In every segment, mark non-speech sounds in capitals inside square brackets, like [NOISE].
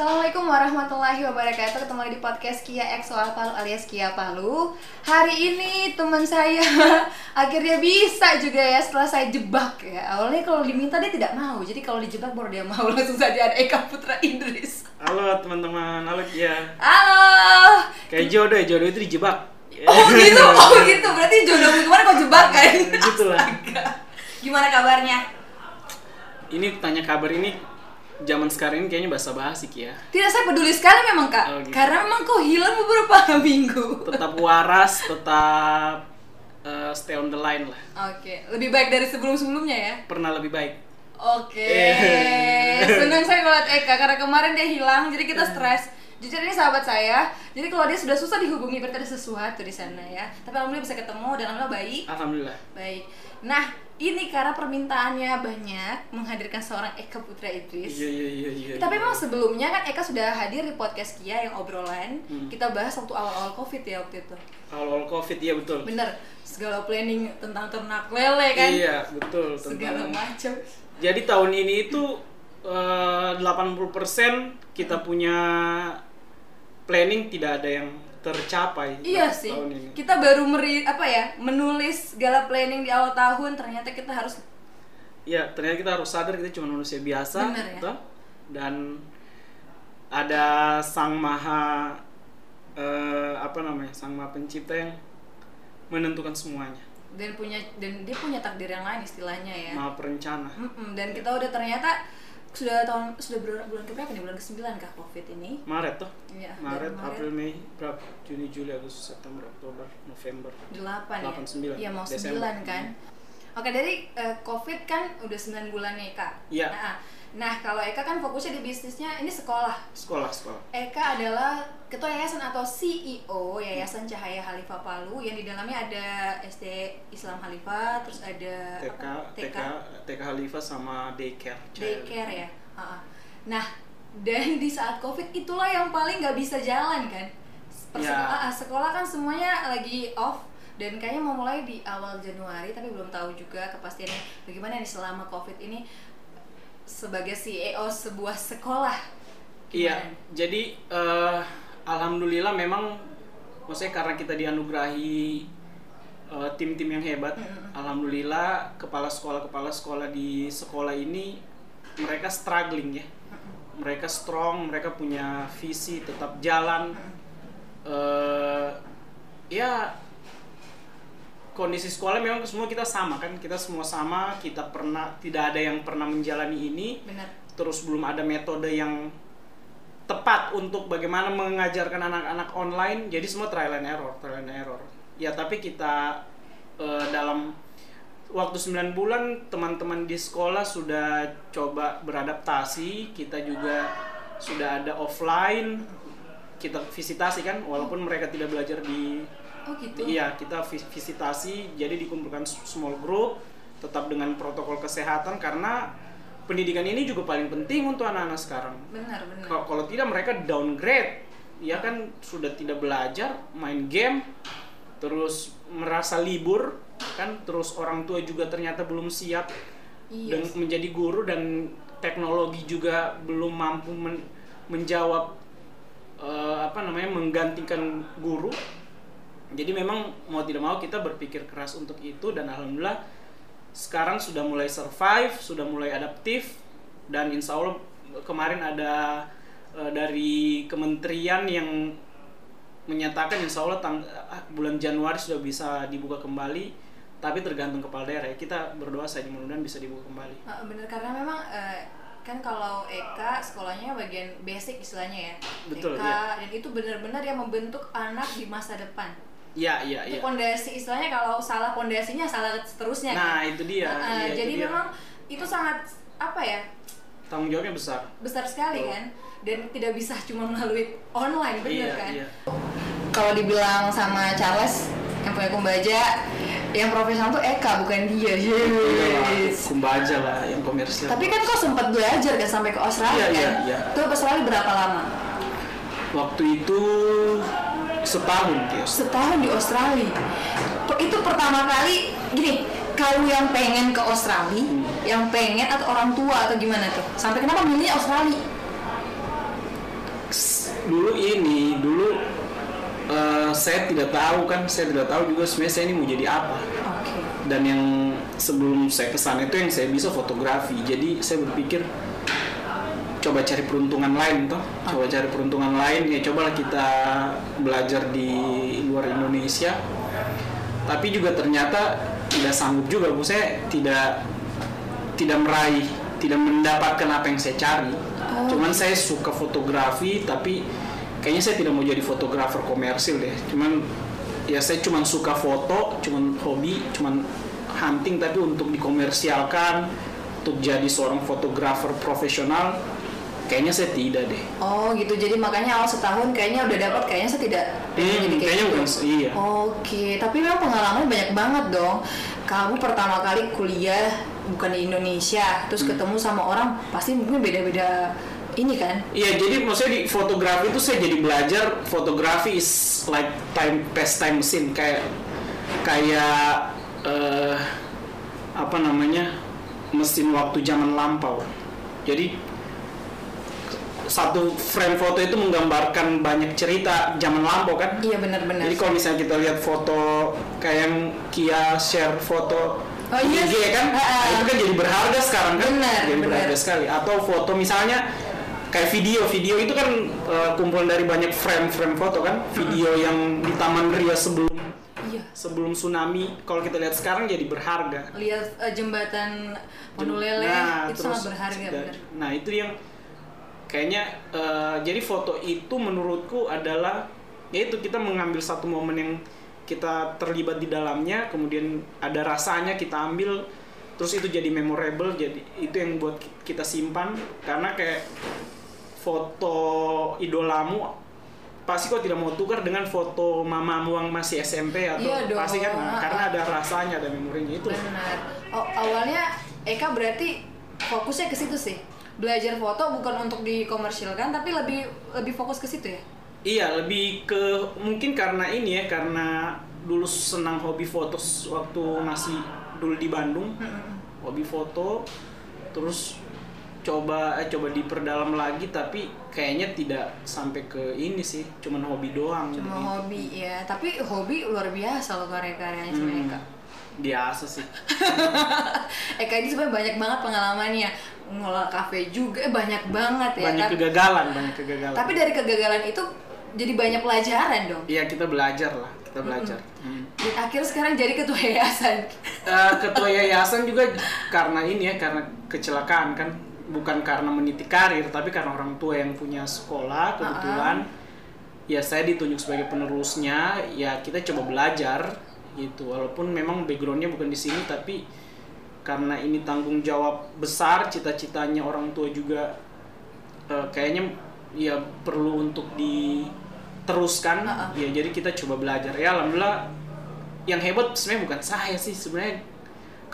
Assalamualaikum warahmatullahi wabarakatuh. Ketemu lagi di podcast Kia X Soal Palu alias Kia Palu. Hari ini teman saya [LAUGHS] akhirnya bisa juga ya setelah saya jebak ya. Awalnya kalau diminta dia tidak mau. Jadi kalau dijebak baru dia mau. [LAUGHS] Langsung saja ada Eka Putra Idris. Halo teman-teman, halo Kia. Halo. Kayak jodoh ya, jodoh itu dijebak. Oh [LAUGHS] gitu, oh gitu. Berarti jodohmu kemarin kau jebak kan? gitu lah. Gimana kabarnya? Ini tanya kabar ini zaman sekarang ini kayaknya bahasa basi Kia. Tidak saya peduli sekali memang kak Oh, gitu. Karena memang kau hilang beberapa [LAUGHS] minggu Tetap waras, tetap eh, stay on the line lah. Oke, lebih baik dari sebelum-sebelumnya ya Pernah lebih baik. Oke, Eh. senang saya ngeliat Eka karena kemarin dia hilang, jadi kita stres. Jujur ini sahabat saya, jadi kalau dia sudah susah dihubungi berarti ada sesuatu di sana ya. Tapi alhamdulillah bisa ketemu dan alhamdulillah baik. Alhamdulillah. Baik. Nah, ini karena permintaannya banyak menghadirkan seorang Eka Putra Idris. Iya iya iya iya. Tapi iya. memang sebelumnya kan Eka sudah hadir di podcast Kia yang obrolan. Hmm. Kita bahas waktu awal-awal Covid ya waktu itu. awal Covid ya betul. Bener, segala planning tentang ternak lele kan. Iya, betul Segala tentang macam. Jadi tahun ini itu eh, 80% kita punya planning tidak ada yang tercapai Iya sih. tahun ini. Kita baru meri apa ya menulis segala planning di awal tahun ternyata kita harus Ya, ternyata kita harus sadar kita cuma manusia biasa, Bener ya. toh. dan ada sang maha eh, apa namanya, sang maha pencipta yang menentukan semuanya, dan punya dan dia punya takdir yang lain istilahnya ya. maha perencana. Mm-mm, dan kita udah ternyata sudah tahun sudah bulan, bulan keberapa nih bulan ke-9 kah Covid ini? Maret toh, Iya, Maret, dari April, Mei, berapa? Juni, Juli, Agustus, September, Oktober, November. 8 Delapan, ya. sembilan. Iya, mau 9 Desember. kan. Oke, dari eh, Covid kan udah 9 bulan nih, Kak. Iya. Nah, nah, kalau Eka kan fokusnya di bisnisnya ini sekolah. Sekolah, sekolah. Eka adalah ketua yayasan atau CEO Yayasan Cahaya Halifah Palu yang di dalamnya ada SD Islam Halifah, terus ada TK, apa? TK, TK Halifah sama daycare. child. daycare ya. Ah, ah. Nah, dan di saat Covid itulah yang paling nggak bisa jalan kan. Perse- Ya. ah, ah, sekolah kan semuanya lagi off dan kayaknya mau mulai di awal Januari tapi belum tahu juga kepastiannya bagaimana nih selama Covid ini sebagai CEO sebuah sekolah. Iya, Gimana? jadi eh, alhamdulillah memang maksudnya karena kita dianugerahi eh, tim-tim yang hebat, Mm-mm. alhamdulillah kepala sekolah-kepala sekolah di sekolah ini mereka struggling ya. Mereka strong, mereka punya visi tetap jalan. eh ya kondisi sekolah memang semua kita sama kan, kita semua sama, kita pernah tidak ada yang pernah menjalani ini. Benar. terus belum ada metode yang tepat untuk bagaimana mengajarkan anak-anak online. Jadi semua trial and error trial and error. Ya tapi kita eh, dalam waktu 9 bulan teman-teman di sekolah sudah coba beradaptasi. Kita juga sudah ada offline. Kita visitasi kan? Walaupun mereka tidak belajar di Oh gitu. Iya, kita vis- visitasi, jadi dikumpulkan small group, tetap dengan protokol kesehatan karena pendidikan ini juga paling penting untuk anak-anak sekarang. Benar, benar. Kalau kalau tidak mereka downgrade, ya kan sudah tidak belajar, main game, terus merasa libur, kan terus orang tua juga ternyata belum siap Iya. dan menjadi guru dan teknologi juga belum mampu men- menjawab eh, apa namanya menggantikan guru jadi memang mau tidak mau kita berpikir keras untuk itu dan alhamdulillah sekarang sudah mulai survive sudah mulai adaptif dan insya Allah kemarin ada eh, dari kementerian yang menyatakan insya Allah tang- bulan Januari sudah bisa dibuka kembali tapi tergantung kepala daerah ya. Kita berdoa saja mudah-mudahan bisa dibuka kembali. Ah, bener karena memang eh, kan kalau Eka sekolahnya bagian basic istilahnya ya. Betul, TK iya. dan itu benar-benar yang membentuk anak di masa depan Iya, iya, itu iya. pondasi istilahnya kalau salah pondasinya salah seterusnya Nah, kan itu dia. Ah, ah, Iya, itu jadi dia. memang itu sangat apa ya tanggung jawabnya besar. besar sekali Betul. kan dan tidak bisa [LAUGHS] cuma melalui online bener iya, kan iya. kalau dibilang sama Charles yang punya kumbaja yang profesional tuh Eka bukan dia Yes. Kumbaja lah yang komersial. Tapi kan kau sempat belajar kan sampai ke Australia Iya, kan? iya, iya. Tuh ke Australia berapa lama? waktu itu setahun ya. Setahun di Australia. Itu pertama kali gini, kau yang pengen ke Australia, yang pengen atau orang tua atau gimana tuh? Sampai kenapa milih Australia? dulu ini dulu eh, saya tidak tahu kan saya tidak tahu juga sebenarnya saya ini mau jadi apa dan yang sebelum saya ke sana itu yang saya bisa fotografi jadi saya berpikir coba cari peruntungan lain toh. Coba cari peruntungan lain ya cobalah kita belajar di luar Indonesia. Tapi juga ternyata tidak sanggup juga bu. Saya tidak tidak meraih tidak mendapatkan apa yang saya cari. Oh. cuman saya suka fotografi tapi kayaknya saya tidak mau jadi fotografer komersil deh. Cuman ya saya cuman suka foto cuman hobi cuman hunting tapi untuk dikomersialkan untuk jadi seorang fotografer profesional kayaknya saya tidak deh Oh gitu, jadi makanya awal setahun kayaknya udah dapat, kayaknya saya tidak Hmm, jadi kayak kayaknya gitu. bukan iya Oke, tapi memang pengalaman banyak banget dong. Kamu pertama kali kuliah bukan di Indonesia, terus Hmm. ketemu sama orang pasti mungkin beda-beda ini kan? Iya, jadi maksudnya di fotografi itu saya jadi belajar fotografi is like time pastime mesin kayak kayak eh, apa namanya mesin waktu zaman lampau. Jadi satu frame foto itu menggambarkan banyak cerita zaman lampau kan. Iya benar-benar. Jadi kalau misalnya kita lihat foto kayak yang Kia share foto Oh, iya. IG kan, Ha, ha. nah, itu kan jadi berharga sekarang kan, Benar, jadi benar. berharga sekali. Atau foto misalnya kayak video, video itu kan uh, kumpulan dari banyak frame-frame foto kan, video yang di Taman Ria sebelum Iya. sebelum tsunami. Kalau kita lihat sekarang jadi berharga. Lihat eh, jembatan Monolele Nah, itu terus sangat berharga benar. Nah itu yang kayaknya eh, jadi foto itu menurutku adalah yaitu kita mengambil satu momen yang kita terlibat di dalamnya, kemudian ada rasanya kita ambil, terus itu jadi memorable, jadi itu yang buat ki- kita simpan karena kayak foto idolamu pasti kok tidak mau tukar dengan foto mamamu yang masih SMP atau Iya dong. pasti kan Ah, nah, karena ada rasanya ada memorinya itu Benar. Oh, awalnya Eka berarti fokusnya ke situ sih. Belajar foto bukan untuk dikomersilkan tapi lebih lebih fokus ke situ ya. Iya, lebih ke mungkin karena ini ya, karena dulu senang hobi foto waktu masih dulu di Bandung, hobi foto, terus coba eh, coba diperdalam lagi, tapi kayaknya tidak sampai ke ini sih, cuman hobi doang. Cuma gitu. hobi ya, tapi hobi luar biasa loh karya-karyanya Hmm, Eka. biasa sih. [LAUGHS] Eka ini sebenarnya banyak banget pengalamannya ngelola kafe juga eh, banyak banget ya. banyak Tapi- kegagalan, banyak kegagalan. Tapi dari kegagalan itu jadi banyak pelajaran dong. Iya kita belajar lah, kita belajar. Hmm. Dan akhirnya sekarang jadi ketua yayasan. Eh, ketua yayasan juga karena ini ya karena kecelakaan kan bukan karena meniti karir tapi karena orang tua yang punya sekolah kebetulan ya saya ditunjuk sebagai penerusnya ya kita coba belajar gitu walaupun memang backgroundnya bukan di sini tapi karena ini tanggung jawab besar cita-citanya orang tua juga eh, kayaknya ya perlu untuk diteruskan. Ha-ha. ya jadi kita coba belajar. Ya alhamdulillah yang hebat sebenarnya bukan saya sih. Sebenarnya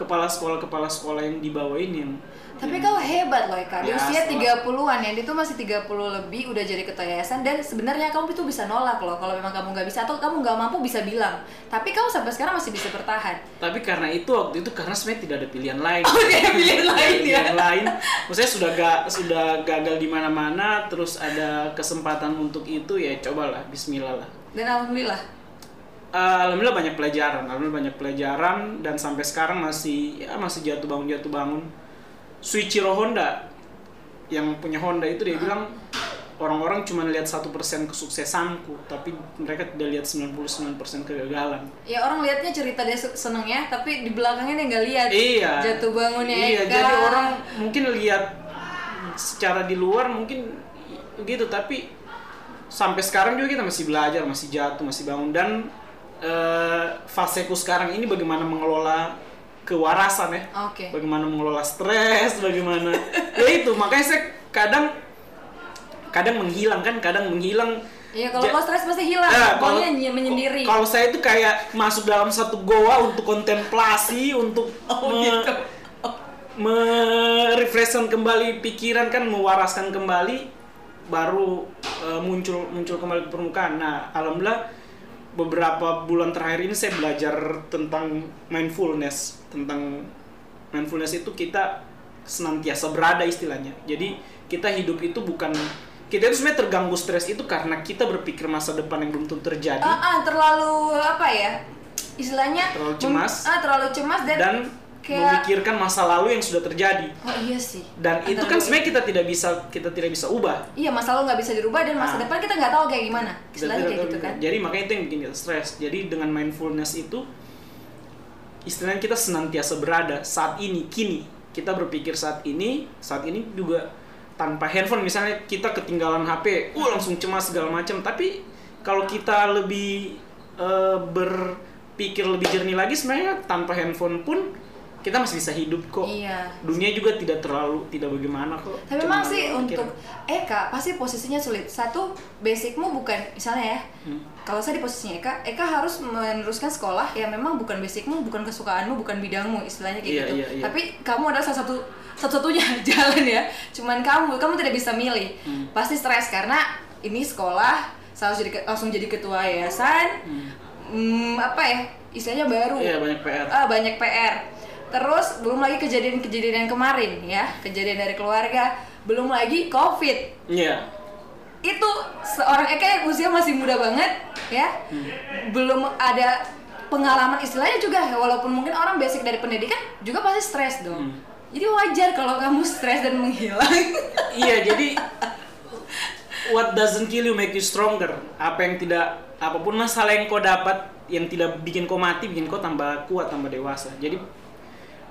kepala sekolah kepala sekolah yang di bawah ini yang Tapi kau hebat loh Eka, di Ya, usia setelah- 30-an ya, dia tuh masih 30 lebih udah jadi ketua yayasan dan sebenarnya kamu itu bisa nolak loh kalau memang kamu nggak bisa atau kamu nggak mampu bisa bilang. Tapi kamu sampai sekarang masih bisa bertahan. tapi karena itu waktu itu karena sebenarnya tidak ada pilihan lain Oh, tidak ada pilihan lain ya? pilihan lain maksudnya sudah gak sudah gagal di mana-mana terus ada kesempatan untuk itu ya cobalah Bismillah lah Dan alhamdulillah. Eh, alhamdulillah banyak pelajaran alhamdulillah banyak pelajaran dan sampai sekarang masih ya masih jatuh bangun jatuh bangun Suichiro Honda yang punya Honda itu dia bilang orang-orang cuma lihat satu persen kesuksesanku tapi mereka tidak lihat 99% kegagalan Ya orang lihatnya cerita dia su- seneng ya, tapi di belakangnya dia nggak lihat. Iya. Jatuh bangunnya Iya, Eka. jadi orang mungkin lihat secara di luar mungkin gitu, tapi sampai sekarang juga kita masih belajar, masih jatuh, masih bangun dan eh, faseku sekarang ini bagaimana mengelola kewarasan ya. Oke. Bagaimana mengelola stres, bagaimana ya itu makanya saya kadang kadang menghilang kan, kadang menghilang Iya kalau stres pasti hilang. Eh, Pokoknya ny- menyendiri. Kalau saya itu kayak masuk dalam satu goa untuk kontemplasi, untuk [LAUGHS] Oh, me- gitu. merefreshkan kembali pikiran kan, mewaraskan kembali, baru eh, muncul muncul kembali ke permukaan. Nah, alhamdulillah beberapa bulan terakhir ini saya belajar tentang mindfulness, tentang mindfulness itu kita senantiasa berada istilahnya. Jadi kita hidup itu bukan kita itu sebenarnya terganggu stres itu karena kita berpikir masa depan yang belum tentu terjadi Ah, ah, terlalu apa ya? Istilahnya Terlalu cemas. Ah, terlalu cemas dan, dan kayak memikirkan masa lalu yang sudah terjadi Oh iya sih. dan itu Antara kan dua sebenarnya kita tidak bisa kita tidak bisa ubah Iya, masa lalu nggak bisa dirubah dan masa Ah. depan kita nggak tahu kayak gimana. Kita Istilahnya kayak gitu kan. jadi makanya itu yang bikin kita stres jadi dengan mindfulness itu istilahnya kita senantiasa berada saat ini kini kita berpikir saat ini saat ini juga tanpa handphone misalnya kita ketinggalan HP uh langsung cemas segala macam tapi kalau kita lebih eh, berpikir lebih jernih lagi sebenarnya tanpa handphone pun kita masih bisa hidup kok Iya. dunia juga tidak terlalu tidak bagaimana kok Tapi Cuma memang sih untuk Eka pasti posisinya sulit. Satu, basicmu bukan misalnya ya. Hmm. Kalau saya di posisinya Eka, Eka harus meneruskan sekolah yang memang bukan basicmu, bukan kesukaanmu, bukan bidangmu, istilahnya kayak Iya, gitu. iya, iya. Tapi kamu adalah salah satu satu-satunya [LAUGHS] jalan ya. Cuman kamu, kamu tidak bisa milih. Hmm. Pasti stres karena ini sekolah, saya harus jadi langsung jadi ketua yayasan. Hmm, apa ya? Istilahnya baru. Iya, banyak PR. Ah, banyak PR. Terus belum lagi kejadian-kejadian yang kemarin ya, kejadian dari keluarga, belum lagi COVID. iya Itu seorang Eka yang usia masih muda banget ya. Belum ada pengalaman istilahnya juga walaupun mungkin orang basic dari pendidikan juga pasti stres dong. Hmm. Jadi wajar kalau kamu stres dan menghilang. [LAUGHS] iya jadi what doesn't kill you make you stronger apa yang tidak apa pun masalah yang kau dapat yang tidak bikin kau mati bikin kau tambah kuat tambah dewasa jadi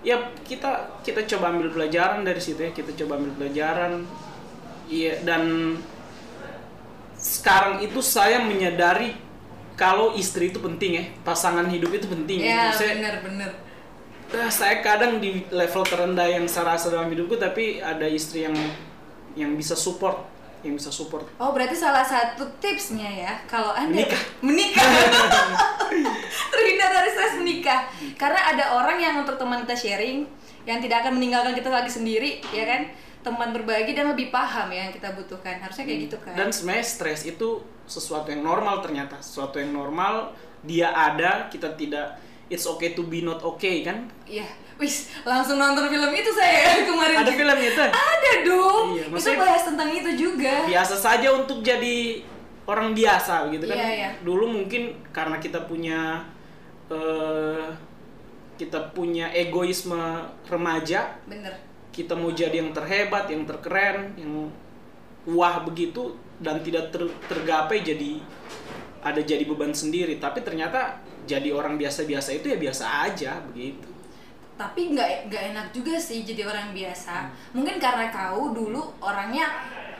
ya kita kita coba ambil pelajaran dari situ ya. Kita coba ambil pelajaran. Iya dan sekarang itu saya menyadari kalau istri itu penting ya. Pasangan hidup itu penting. Ya, Saya- bener-bener. Nah, saya kadang di level terendah yang saya rasa dalam hidupku tapi ada istri yang yang bisa support yang bisa support Oh, berarti salah satu tipsnya ya kalau Anda Menikah. menikah. [LAUGHS] Terhindar dari stres menikah. Karena ada orang yang untuk teman kita sharing yang tidak akan meninggalkan kita lagi sendiri, ya kan? Teman berbagi dan lebih paham ya yang kita butuhkan. Harusnya kayak gitu kan. dan sebenarnya stres itu sesuatu yang normal ternyata sesuatu yang normal dia ada kita tidak it's okay to be not okay kan Iya. Wis, langsung nonton film itu saya [LAUGHS] kemarin. ada film itu Ada dong. Iya, itu bahas tentang itu juga. biasa saja untuk jadi orang biasa gitu kan Iya, iya. dulu mungkin karena kita punya eh, kita punya egoisme remaja Bener. kita mau jadi yang terhebat, yang terkeren, yang wah begitu dan tidak ter- tergapai jadi ada jadi beban sendiri. Tapi ternyata jadi orang biasa-biasa itu ya biasa aja begitu. Tapi nggak nggak enak juga sih jadi orang biasa. Mungkin karena kau dulu orangnya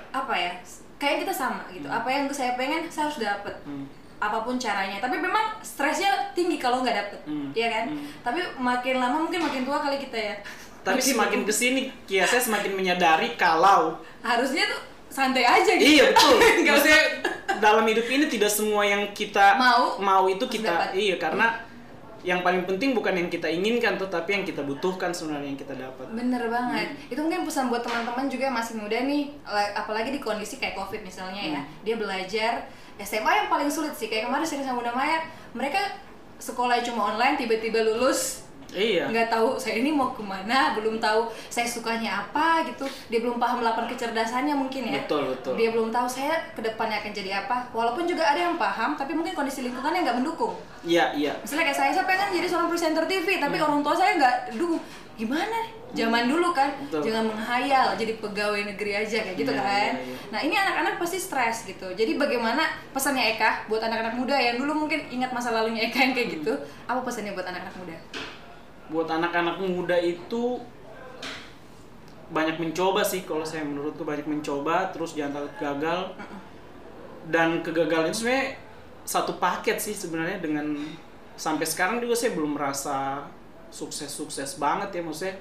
apa ya kayak kita sama gitu. Apa yang saya pengen saya harus dapet. Hmm. apa pun caranya. Tapi memang stresnya tinggi kalau nggak dapet Hmm. Iya kan? Hmm. tapi makin lama mungkin makin tua kali kita ya. Tapi [LAUGHS] semakin ke sini, Kia saya semakin menyadari kalau harusnya tuh santai aja gitu. Iya betul. [LAUGHS] Maksudnya dalam hidup ini tidak semua yang kita Mau, mau itu kita dapat. iya karena yang paling penting bukan yang kita inginkan tetapi yang kita butuhkan sebenarnya yang kita dapat. Bener banget. Itu mungkin pesan buat teman-teman juga yang masih muda nih, la- apalagi di kondisi kayak COVID misalnya ya. Dia belajar SMA yang paling sulit sih. Kayak kemarin sering sama Bunda Maya, mereka sekolah cuma online, tiba-tiba lulus Iya. nggak tahu saya ini mau ke mana, belum tahu saya sukanya apa gitu. Dia belum paham lapan kecerdasannya mungkin ya. Betul, betul. Dia belum tahu saya ke depannya akan jadi apa. Walaupun juga ada yang paham, tapi mungkin kondisi lingkungannya nggak mendukung Iya, iya. misalnya kayak saya saya pengen jadi seorang presenter TV tapi orang tua saya nggak dukung gimana zaman dulu kan Betul. jangan menghayal jadi pegawai negeri aja kayak gitu Iya, kan iya, iya. nah ini anak-anak pasti stres gitu jadi bagaimana pesannya Eka buat anak-anak muda yang dulu mungkin ingat masa lalunya Eka yang kayak gitu apa pesannya buat anak-anak muda buat anak-anak muda itu banyak mencoba sih kalau saya menurutku banyak mencoba terus jangan takut gagal. Dan kegagalan itu sebenarnya satu paket sih sebenarnya dengan sampai sekarang juga saya belum merasa sukses-sukses banget ya maksudnya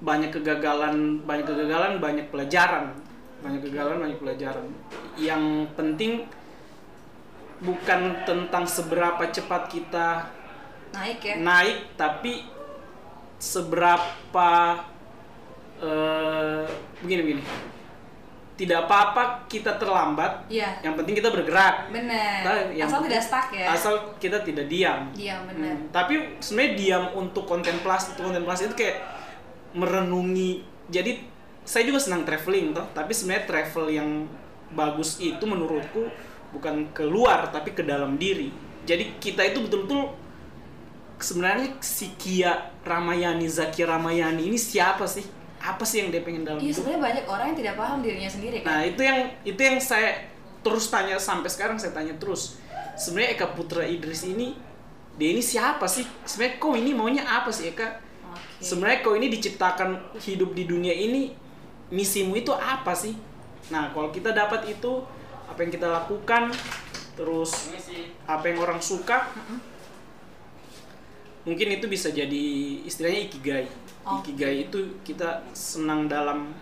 banyak kegagalan banyak kegagalan banyak pelajaran banyak kegagalan banyak pelajaran. Yang penting bukan tentang seberapa cepat kita naik ya? Naik tapi seberapa eh begini begini. Tidak apa-apa kita terlambat iya. yang penting kita bergerak. Yang asal tidak stuck ya? Asal kita tidak diam. Bener Hmm, tapi sebenarnya diam untuk kontemplasi kontemplasi itu kayak merenungi. Jadi saya juga senang traveling toh tapi sebenarnya travel yang bagus itu menurutku bukan keluar tapi ke dalam diri. Jadi kita itu betul-betul sebenarnya si Kia Ramayani Zaki Ramayani ini siapa sih? Apa sih yang dia pengen dalam Iya hidup? sebenarnya banyak orang yang tidak paham dirinya sendiri nah kan. itu yang itu yang saya terus tanya sampai sekarang saya tanya terus. Sebenarnya Eka Putra Idris ini dia ini siapa sih? Sebenarnya kau ini maunya apa sih Eka? Oke. sebenarnya kau ini diciptakan hidup di dunia ini misimu itu apa sih? Nah kalau kita dapat itu apa yang kita lakukan terus apa yang orang suka mungkin itu bisa jadi istilahnya ikigai Oke. ikigai itu kita senang dalam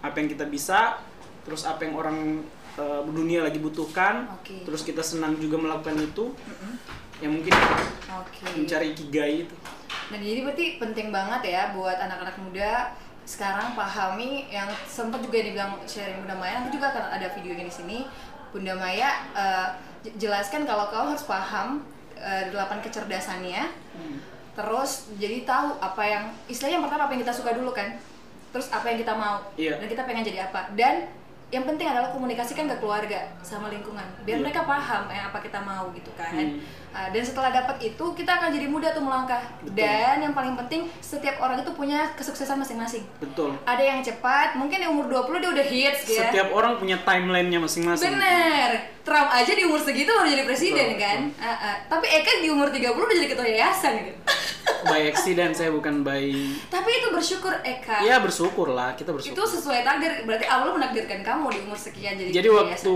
apa yang kita bisa terus apa yang orang eh, dunia lagi butuhkan Oke. terus kita senang juga melakukan itu Mm-mm. yang mungkin Oke. mencari ikigai itu Dan jadi berarti penting banget ya buat anak-anak muda sekarang pahami yang sempat juga dibilang sharing Bunda Maya nanti juga akan ada videonya di sini Bunda Maya j- jelaskan kalau kau harus paham delapan kecerdasannya. Terus jadi tahu apa yang istilahnya yang pertama apa yang kita suka dulu kan. Terus apa yang kita mau Iya. dan kita pengen jadi apa. Dan yang penting adalah komunikasikan ke keluarga sama lingkungan. Biar Iya. mereka paham ya apa kita mau gitu kan. Hmm. Uh, dan setelah dapat itu kita akan jadi mudah tuh melangkah. Betul. dan yang paling penting setiap orang itu punya kesuksesan masing-masing. Betul. Ada yang cepat mungkin di umur 20 dia udah hits ya. Setiap orang punya timelinenya masing-masing. Bener. Trump aja di umur segitu baru jadi presiden Betul, kan? Ah, ah. tapi Eka di umur 30 udah jadi ketua yayasan gitu [LAUGHS] by accident saya bukan by tapi itu bersyukur Eka. Ya bersyukur lah kita itu bersyukur sesuai takdir berarti Allah menakdirkan kamu di umur sekian jadi jadi waktu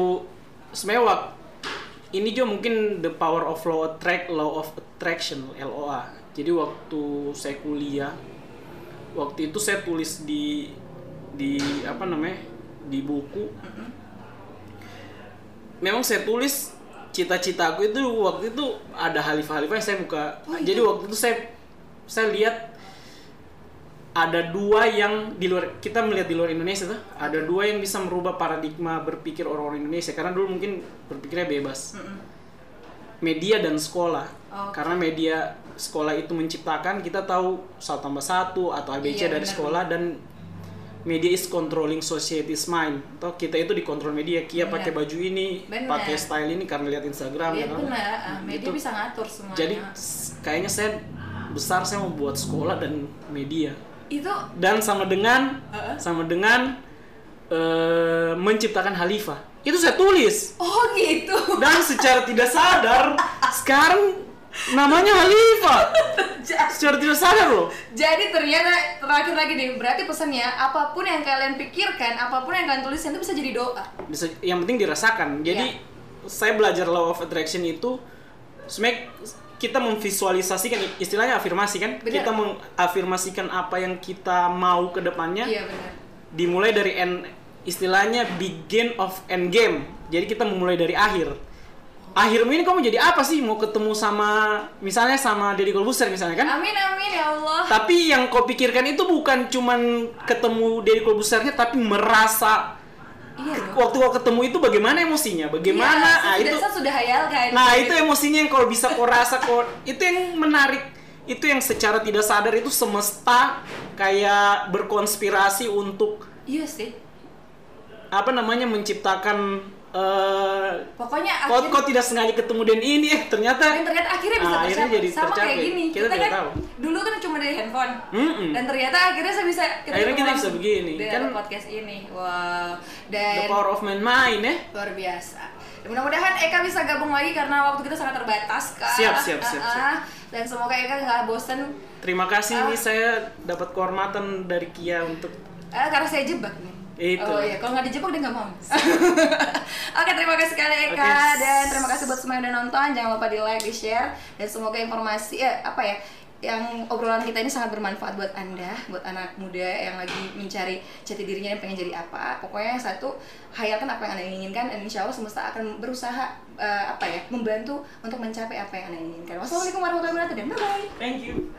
sebenarnya waktu ini juga mungkin the power of law attract law of attraction LOA jadi waktu saya kuliah waktu itu saya tulis di di apa namanya di buku. Memang saya tulis cita-cita aku itu waktu itu ada halifah-halifah yang saya buka. Oh, jadi gitu? waktu itu saya saya lihat ada dua yang di luar kita melihat di luar Indonesia tuh ada dua yang bisa merubah paradigma berpikir orang-orang Indonesia karena dulu mungkin berpikirnya bebas Mm-mm. media dan sekolah Oke. karena media sekolah itu menciptakan kita tahu satu tambah satu atau ABC Iya, dari benar, sekolah dan media is controlling society's mind atau kita itu dikontrol media Kia pakai baju ini pakai style ini karena lihat Instagram Iya ya kan? benar, ah, media Gitu. bisa ngatur semuanya. jadi kayaknya saya besar saya mau buat sekolah dan media. Itu dan sama dengan Heeh. sama dengan eh, menciptakan khalifah. Itu saya tulis. Oh gitu. dan secara tidak sadar sekarang namanya khalifah. [LAUGHS] Secara tidak sadar loh. Jadi ternyata terakhir lagi nih, berarti pesannya apa pun yang kalian pikirkan, apa pun yang kalian tuliskan itu bisa jadi doa. bisa yang penting dirasakan. Jadi saya belajar law of attraction itu sebenarnya kita memvisualisasikan istilahnya afirmasi kan Benar. kita mengafirmasikan apa yang kita mau ke depannya Iya benar. dimulai dari end istilahnya begin of end game jadi kita memulai dari akhir akhirmu ini kamu jadi apa sih mau ketemu sama misalnya sama Deddy Corbuzier misalnya kan Amin amin ya Allah. tapi yang kau pikirkan itu bukan cuman ketemu Deddy Corbuziernya tapi merasa Iya waktu kau ketemu itu bagaimana emosinya bagaimana Iya, ah, sudah itu sudah hayalkan. nah itu emosinya yang kalau bisa kau rasa kau itu yang menarik itu yang secara tidak sadar itu semesta kayak berkonspirasi untuk Iya sih. apa namanya menciptakan eh Pokoknya kau, akhir- kau tidak sengaja ketemu dan ini eh ternyata dan ternyata akhirnya bisa Ah, akhirnya tercapai. jadi sama kayak tercapai. gini. Kita Kita, kan tahu. dulu kan cuma dari handphone. Mm-mm. Dan ternyata akhirnya saya bisa Akhirnya kita bisa begini. Kan- podcast ini. Wow. the Dan power of man mind ya luar biasa. Dan mudah-mudahan Eka bisa gabung lagi karena waktu kita sangat terbatas kak. Siap, siap, siap, Ah, ah. Dan semoga Eka nggak bosen. Terima kasih Ah. ini saya dapat kehormatan dari Kia untuk Eh, karena saya jebak nih. Itu. Oh iya, kalau nggak dijebak dia nggak mau. [LAUGHS] Oke, terima kasih sekali Eka Oke. dan terima kasih buat semua yang udah nonton. Jangan lupa di like, di share dan semoga informasi eh, apa ya yang obrolan kita ini sangat bermanfaat buat anda, buat anak muda yang lagi mencari jati dirinya dan pengen jadi apa. Pokoknya satu hayalkan apa yang anda inginkan dan insya Allah semesta akan berusaha eh, apa ya membantu untuk mencapai apa yang anda inginkan. Wassalamualaikum warahmatullahi wabarakatuh dan bye bye. thank you